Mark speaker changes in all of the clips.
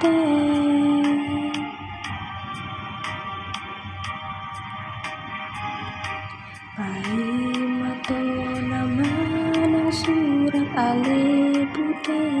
Speaker 1: putih Pahimato naman ang surat ali putih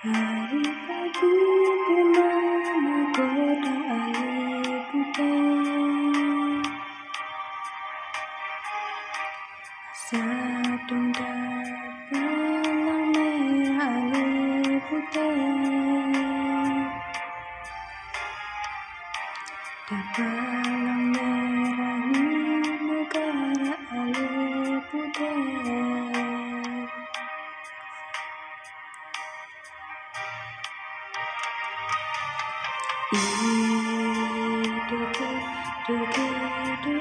Speaker 1: Hari pagi bernama goda ali putih Satu dapalang merah ali putih Dapalang Do do do do do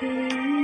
Speaker 1: do